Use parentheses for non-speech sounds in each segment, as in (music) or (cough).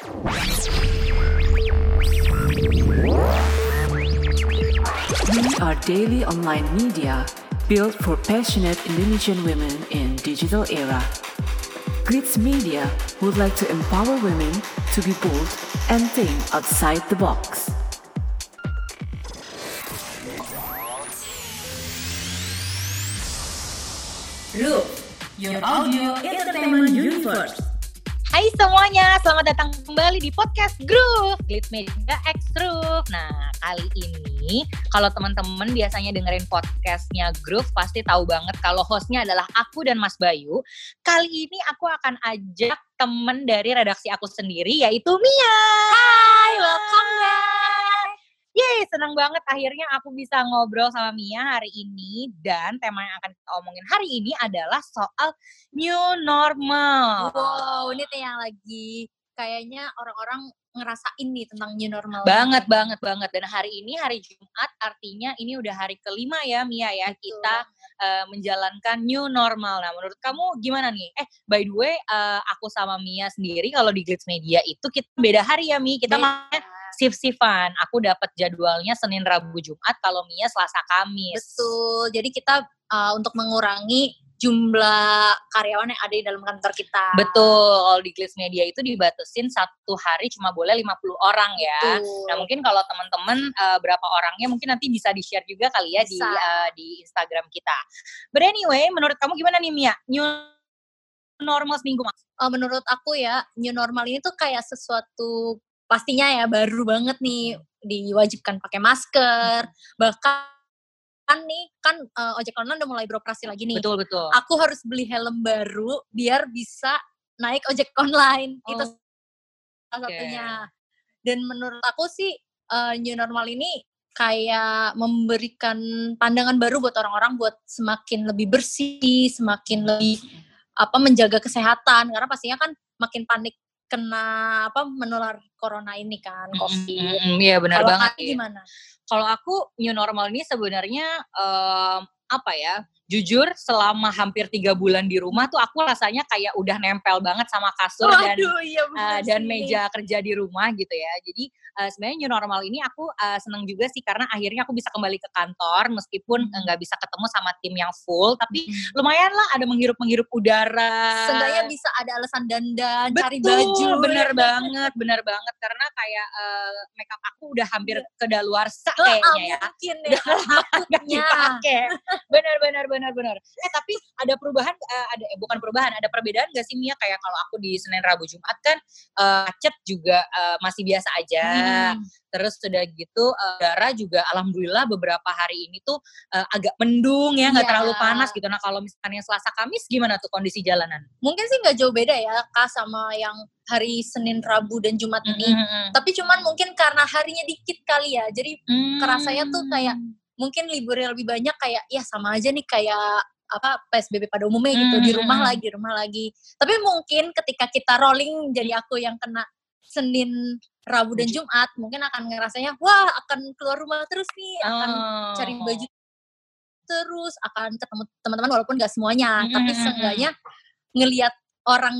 We are daily online media built for passionate Indonesian women in digital era. Glitz Media would like to empower women to be bold and think outside the box. Look, your audio entertainment universe. Hai semuanya, selamat datang kembali di podcast Groove Glitz Media X Groove. Nah, kali ini kalau teman-teman biasanya dengerin podcastnya Groove pasti tahu banget kalau hostnya adalah aku dan Mas Bayu. Kali ini aku akan ajak temen dari redaksi aku sendiri yaitu Mia. Hai, senang banget akhirnya aku bisa ngobrol sama Mia hari ini dan tema yang akan kita omongin hari ini adalah soal new normal. Wow, ini tuh yang lagi kayaknya orang-orang ngerasain nih tentang new normal. Banget, banget, banget. Dan hari ini hari Jumat, artinya ini udah hari kelima ya Mia ya kita uh, menjalankan new normal. Nah, menurut kamu gimana nih? Eh, by the way, uh, aku sama Mia sendiri kalau di Glitz Media itu kita beda hari ya Mi. Kita makanya shift-shiftan. Aku dapat jadwalnya Senin, Rabu, Jumat. Kalau Mia Selasa, Kamis. Betul. Jadi kita uh, untuk mengurangi jumlah karyawan yang ada di dalam kantor kita. Betul, kalau di Glitz Media itu dibatasin satu hari cuma boleh 50 orang ya. Betul. Nah mungkin kalau teman-teman uh, berapa orangnya mungkin nanti bisa di-share juga kali ya di Bisa. uh, di Instagram kita. But anyway, menurut kamu gimana nih Mia? New normal seminggu mas? Uh, menurut aku ya, new normal ini tuh kayak sesuatu pastinya ya baru banget nih diwajibkan pakai masker. Bahkan kan nih kan uh, ojek online udah mulai beroperasi lagi nih. Betul betul. Aku harus beli helm baru biar bisa naik ojek online. Itu Oh, salah oke. satunya. Dan menurut aku sih uh, new normal ini kayak memberikan pandangan baru buat orang-orang buat semakin lebih bersih, semakin lebih apa menjaga kesehatan karena pastinya kan makin panik kena apa menular corona ini kan covid. mm, mm, Iya benar Kalau banget. Iya. gimana? Kalau aku new normal ini sebenarnya em, apa ya? Jujur selama hampir tiga bulan di rumah tuh aku rasanya kayak udah nempel banget sama kasur dan iya uh, dan meja kerja di rumah gitu ya. Jadi uh, sebenarnya new normal ini aku uh, seneng juga sih karena akhirnya aku bisa kembali ke kantor meskipun Hmm. nggak bisa ketemu sama tim yang full, tapi lumayan lah ada menghirup menghirup udara. Seenggaknya bisa ada alasan dandan, Betul, cari baju. (laughs) bener ya. banget, bener banget karena kayak uh, makeup aku udah hampir Iya. kedaluarsa kayaknya ya. mungkin ya Udah takutnya. dipakai. Bener bener bener bener. Eh tapi ada perubahan eh, ada eh, bukan perubahan, ada perbedaan gak sih Mia kayak kalau aku di Senin Rabu Jumat kan macet juga eh, masih biasa aja. Hmm. Terus sudah gitu eh, udara juga alhamdulillah beberapa hari ini tuh eh, agak mendung ya, nggak Iya. terlalu panas gitu. Nah, kalau misalkan yang Selasa Kamis gimana tuh kondisi jalanan? Mungkin sih nggak jauh beda ya kak sama yang hari Senin, Rabu dan Jumat ini. Mm-mm. Tapi cuman mungkin karena harinya dikit kali ya. Jadi Hmm. kerasanya tuh kayak mungkin liburnya lebih banyak kayak ya sama aja nih kayak apa PSBB pada umumnya gitu di rumah Hmm. lagi di rumah lagi. Tapi mungkin ketika kita rolling jadi aku yang kena Senin, Rabu dan Jumat mungkin akan ngerasanya wah akan keluar rumah terus nih akan Oh. cari baju terus akan ketemu teman-teman walaupun gak semuanya Mm, tapi mm, mm, seenggaknya ngelihat orang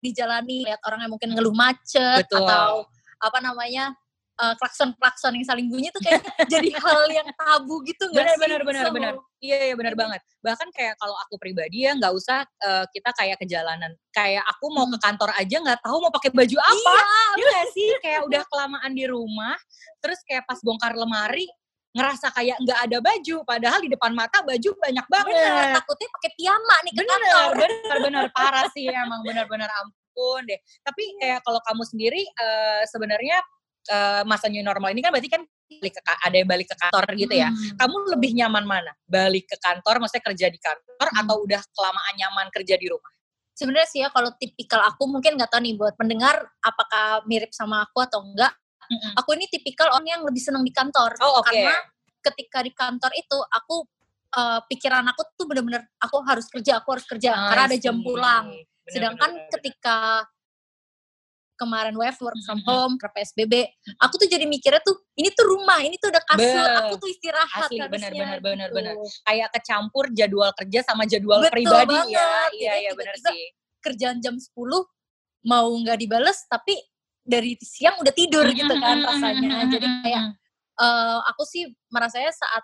dijalani lihat orang yang mungkin ngeluh macet Betul. atau apa namanya eh, klakson-klakson yang saling bunyi itu kayak (laughs) jadi hal yang tabu gitu nggak benar sih? benar benar Sama- benar. iya iya benar banget. Bahkan kayak kalau aku pribadi ya nggak usah eh, kita kayak ke jalanan kayak aku mau ke kantor aja nggak tahu mau pakai baju apa. Iya, Iya nggak sih? Kayak udah kelamaan di rumah terus kayak pas bongkar lemari ngerasa kayak nggak ada baju padahal di depan mata baju banyak benar. banget Takutnya pakai piyama nih ke bener kantor. bener bener parah sih emang bener bener ampun deh. Tapi kayak kalau kamu sendiri eh, sebenarnya eh, masa new normal ini kan berarti kan balik ke, ada yang balik ke kantor gitu ya Hmm. kamu lebih nyaman mana balik ke kantor maksudnya kerja di kantor Hmm. atau udah kelamaan nyaman kerja di rumah Sebenarnya sih ya kalau tipikal aku mungkin nggak tahu nih buat pendengar apakah mirip sama aku atau enggak. Mm-mm. Aku ini tipikal orang yang lebih senang di kantor Oh, oke. karena ketika di kantor itu aku eh, pikiran aku tuh bener-bener aku harus kerja, aku harus kerja karena ada jam pulang. Bener, Sedangkan bener, bener, ketika kemarin WF work from home ke PSBB, aku tuh jadi mikirnya tuh ini tuh rumah, ini tuh udah kasur, Be- aku tuh istirahat Asli, bener, bener, gitu. bener. kayak kecampur jadwal kerja sama jadwal Betul pribadi banget. ya iya iya benar sih Kerjaan jam 10 mau nggak dibales tapi dari siang udah tidur gitu kan rasanya jadi kayak uh, aku sih merasanya saat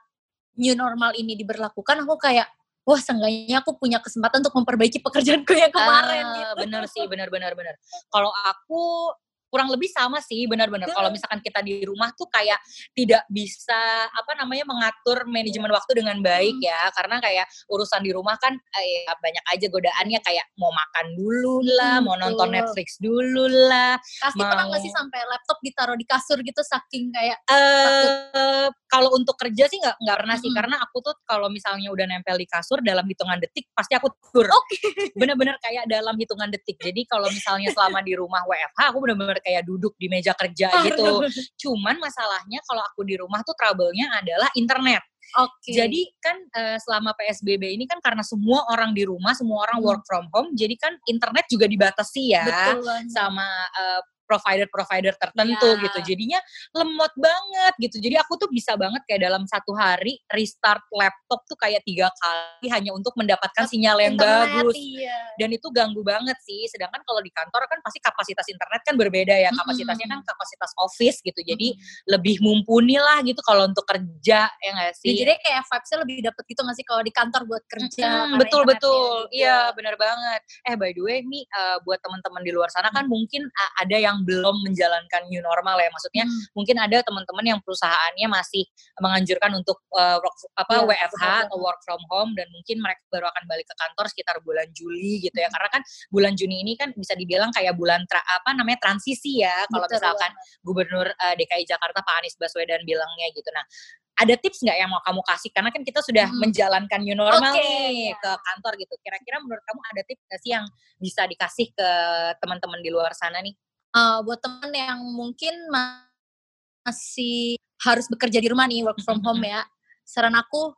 new normal ini diberlakukan aku kayak wah seenggaknya aku punya kesempatan untuk memperbaiki pekerjaanku yang kemarin Ah, gitu. bener sih bener bener bener kalau aku kurang lebih sama sih benar-benar kalau misalkan kita di rumah tuh kayak tidak bisa apa namanya mengatur manajemen waktu dengan baik Hmm. ya karena kayak urusan di rumah kan eh, ya banyak aja godaannya kayak mau makan dulu lah Hmm, mau nonton betul. Netflix dulu lah Pasti pernah nggak mau- sih sampai laptop ditaruh di kasur gitu saking kayak eh kalau untuk kerja sih nggak nggak pernah sih Mm-mm. karena aku tuh kalau misalnya udah nempel di kasur dalam hitungan detik pasti aku tidur. Bener-bener kayak dalam hitungan detik. Jadi kalau misalnya selama di rumah WFH aku bener-bener kayak duduk di meja kerja gitu. Cuman masalahnya kalau aku di rumah tuh trouble-nya adalah internet. Oke. Jadi kan eh, selama PSBB ini kan karena semua orang di rumah, semua orang Hmm. work from home, jadi kan internet juga dibatasi ya betul sama eh, provider-provider tertentu Iya. gitu. Jadinya lemot banget gitu. Jadi aku tuh bisa banget kayak dalam satu hari restart laptop tuh kayak tiga kali hanya untuk mendapatkan sinyal yang Internet, bagus. Iya. Dan itu ganggu banget sih. Sedangkan kalau di kantor kan pasti kapasitas internet kan berbeda ya. Kapasitasnya kan kapasitas office gitu. Jadi Mm. lebih mumpuni lah gitu kalau untuk kerja ya Ya, sih? jadi kayak vibes-nya lebih dapet gitu nggak sih kalau di kantor buat kerja. Mm, karena betul internetnya betul, juga. iya benar banget. Eh by the way, Mi eh, buat teman-teman di luar sana kan mungkin a- ada yang belum menjalankan new normal ya. Maksudnya Hmm. mungkin ada teman-teman yang perusahaannya masih menganjurkan untuk eh, work, apa Iya, WFH benar atau work from home dan mungkin mereka baru akan balik ke kantor sekitar bulan Juli gitu ya. Karena kan bulan Juni ini kan bisa dibilang kayak bulan tra- apa namanya transisi ya. Kalau Betul misalkan Gubernur eh, DKI Jakarta Pak Anies Baswedan bilangnya gitu. Nah, ada tips nggak yang mau kamu kasih? Karena kan kita sudah Hmm. menjalankan new normal Oke, nih ya. ke kantor gitu. Kira-kira menurut kamu ada tips nggak sih yang bisa dikasih ke teman-teman di luar sana nih? Eh, buat temen yang mungkin ma- masih harus bekerja di rumah nih work from home ya saran aku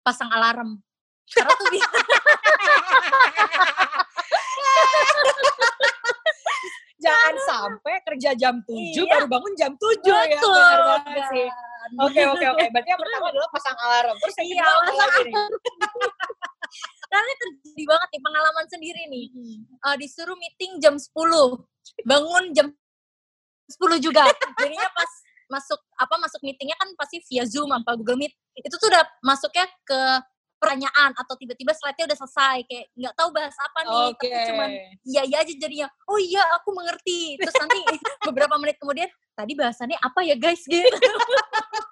pasang alarm karena tuh bisa (laughs) Jangan sampai kerja jam 7 Iya. baru bangun jam 7 ya. Betul, banget sih. Oke, oke, oke. Berarti yang pertama adalah pasang alarm. Terus yang Iya, kedua pasang nih? Karena terjadi banget nih pengalaman sendiri nih. Eh, disuruh meeting jam 10 bangun jam 10 juga. Jadinya pas masuk apa masuk meetingnya kan pasti via zoom apa google meet. Itu tuh udah masuknya ke pertanyaan atau tiba-tiba slide-nya udah selesai. Kayak nggak tahu bahas apa nih. Oke. tapi cuman iya iya aja jadinya. Oh iya aku mengerti. Terus nanti beberapa menit kemudian tadi bahasannya apa ya guys? Gitu (laughs)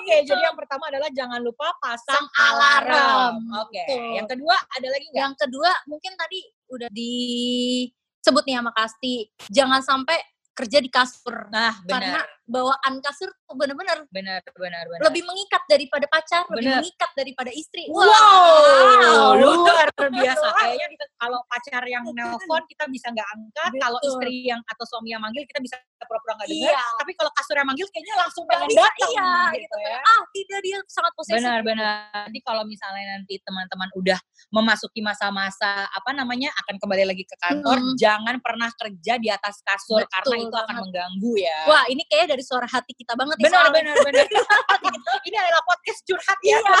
Oke, jadi yang pertama adalah jangan lupa pasang alarm. alarm. Oke. Betul. Yang kedua ada lagi nggak? yang kedua mungkin tadi udah disebut nih sama Kasti jangan sampai kerja di kasur Nah, karena benar. bawaan kasur tuh bener-bener Benar, benar, benar. lebih mengikat daripada pacar lebih Bener. mengikat daripada istri Wow, luar biasa. Kayaknya (laughs) kalau pacar yang nelpon kita bisa nggak angkat, kalau istri yang atau suami yang manggil kita bisa pura-pura nggak dengar. Iya. Tapi kalau kasur yang manggil kayaknya langsung pengen datang iya, gitu gitu ya. ah tidak dia sangat posesif Benar, benar. Nanti kalau misalnya nanti teman-teman udah memasuki masa-masa apa namanya akan kembali lagi ke kantor, Mm. jangan pernah kerja di atas kasur Betul karena itu akan banget. mengganggu ya. wah ini kayaknya dari suara hati kita banget nih benar, benar, benar. (laughs) Ini adalah podcast curhat ya. Iya. (laughs)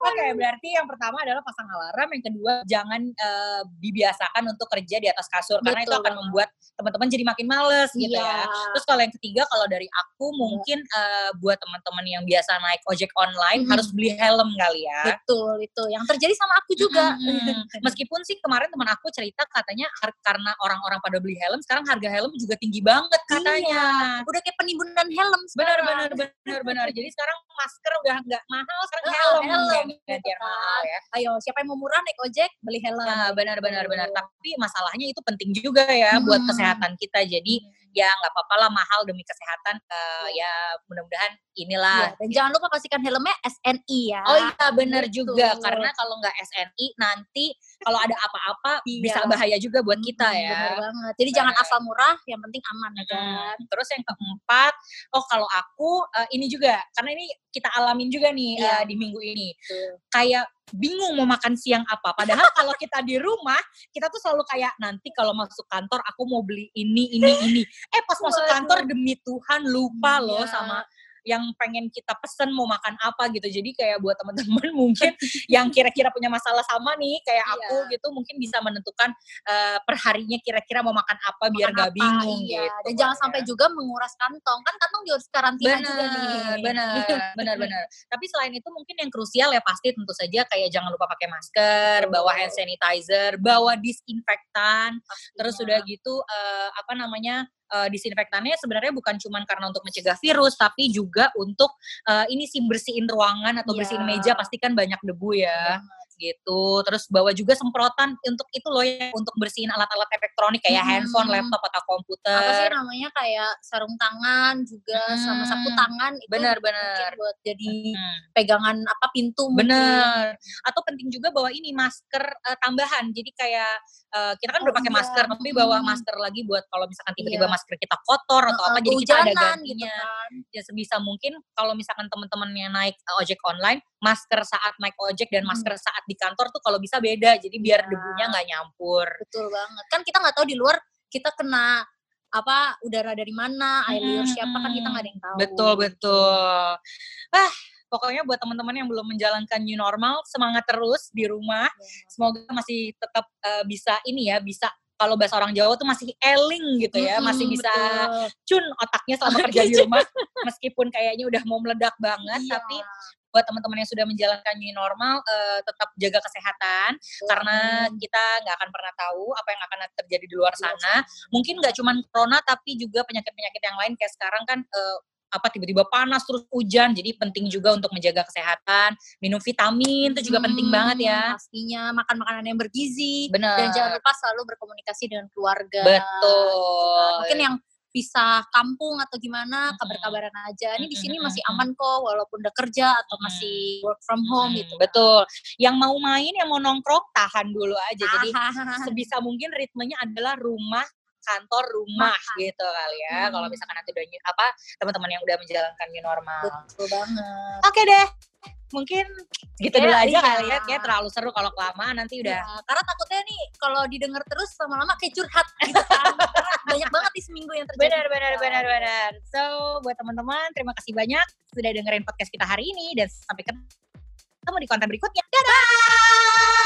Oke, berarti yang pertama adalah pasang alarm, yang kedua jangan eh, dibiasakan untuk kerja di atas kasur karena itu Betul akan membuat teman-teman jadi makin males gitu ya. Iya. Terus kalau yang ketiga kalau dari aku mungkin eh, buat teman-teman yang biasa naik ojek online Mhm. harus beli helm kali ya. betul itu yang terjadi sama aku juga Mm-mm. (laughs) Meskipun sih kemarin teman aku cerita katanya har- karena orang-orang pada beli helm, sekarang harga helm juga tinggi banget katanya. udah kayak penimbunan helm Benar, benar, benar, benar. Jadi sekarang masker udah nggak mahal, sekarang Ah, helm, helm, yang gitu kan. mahal ya. ayo siapa yang mau murah naik ojek beli helm Nah, benar, benar, benar. Tapi masalahnya itu penting juga ya buat Hmm. kesehatan kita. Jadi ya nggak apa-apa lah mahal demi kesehatan. Eh, ya mudah-mudahan inilah. Iya, dan jangan lupa pastikan helmnya SNI ya Oh iya benar Betul. juga karena kalau nggak SNI nanti kalau ada apa-apa (laughs) Iya. bisa bahaya juga buat kita Mm, ya. benar banget jadi jangan Benar. asal murah yang penting aman ya kan Hmm, Terus yang keempat, oh kalau aku eh, ini juga karena ini kita alamin juga nih Iya. eh, di minggu ini. Kayak bingung mau makan siang apa. Padahal kalau kita di rumah, kita tuh selalu kayak nanti kalau masuk kantor aku mau beli ini ini ini. Eh pas masuk kantor demi Tuhan lupa loh Iya. sama yang pengen kita pesen mau makan apa gitu. Jadi kayak buat teman-teman (laughs) mungkin yang kira-kira punya masalah sama nih kayak Iya. aku gitu mungkin bisa menentukan eh, perharinya kira-kira mau makan apa biar Makan gak apa, bingung iya. gitu. Dan jangan ya. sampai juga menguras kantong. Kan kantong juga karantina juga nih. benar (laughs) benar benar tapi selain itu mungkin yang krusial ya pasti tentu saja kayak jangan lupa pakai masker Betul. bawa hand sanitizer bawa disinfektan terus sudah gitu eh, apa namanya eh, disinfektannya sebenarnya bukan cuma karena untuk mencegah virus tapi juga untuk eh, ini sih bersihin ruangan atau Iya. bersihin meja pasti kan banyak debu ya gitu terus bawa juga semprotan untuk itu loh ya untuk bersihin alat-alat elektronik kayak Hmm. handphone laptop atau komputer apa sih namanya kayak sarung tangan juga sama sapu Hmm. tangan itu mungkin benar. buat jadi Hmm. pegangan apa pintu mungkin. Bener. Atau penting juga bawa ini masker eh, tambahan. Jadi kayak eh, kita kan Oh, udah pakai iya. masker, tapi bawa Hmm. masker lagi buat kalau misalkan tiba-tiba Iya. masker kita kotor atau Heeh, apa, jadi kita ada gitu gantinya. kan. Ya sebisa mungkin kalau misalkan teman-temannya naik eh, ojek online, masker saat naik ojek dan Hmm. masker saat di kantor tuh kalau bisa beda. Jadi biar Iya. debunya nggak nyampur. Betul banget. Kan kita nggak tahu di luar kita kena apa udara dari mana, air liur siapa kan kita nggak ada yang tahu. Betul betul. Ah, pokoknya buat teman-teman yang belum menjalankan new normal, semangat terus di rumah. Iya. Semoga masih tetap eh, bisa ini ya, bisa kalau bahasa orang Jawa tuh masih eling gitu ya, masih Mm-mm, bisa betul. cun otaknya selama kerja di rumah. Meskipun kayaknya udah mau meledak banget, Iya. tapi buat teman-teman yang sudah menjalankan new normal eh, tetap jaga kesehatan karena kita nggak akan pernah tahu apa yang akan terjadi di luar sana. Mungkin nggak cuma corona tapi juga penyakit-penyakit yang lain kayak sekarang kan eh, apa tiba-tiba panas terus hujan jadi penting juga untuk menjaga kesehatan. Minum vitamin itu juga penting Hmm, banget ya. Pastinya. Makan makanan yang bergizi. Benar dan jangan lupa selalu berkomunikasi dengan keluarga. betul. Mungkin yang pisah kampung atau gimana kabar-kabaran aja. Ini di sini masih aman kok walaupun udah kerja atau masih work from home gitu. betul. Yang mau main yang mau nongkrong tahan dulu aja. Jadi (laughs) sebisa mungkin ritmenya adalah rumah kantor rumah gitu kali ya kalau Hmm. misalkan nanti udah apa teman-teman yang udah menjalankan new normal betul banget. oke deh mungkin gitu Ya, dulu aja iya. kali ya kayak terlalu seru kalau kelamaan nanti udah Ya, karena takutnya nih kalau didengar terus lama-lama kayak curhat gitu kan. (laughs) Banyak banget di seminggu yang terjadi. Benar, benar, benar, benar. So, buat teman-teman, terima kasih banyak sudah dengerin podcast kita hari ini dan sampai ketemu di konten berikutnya. Dadah!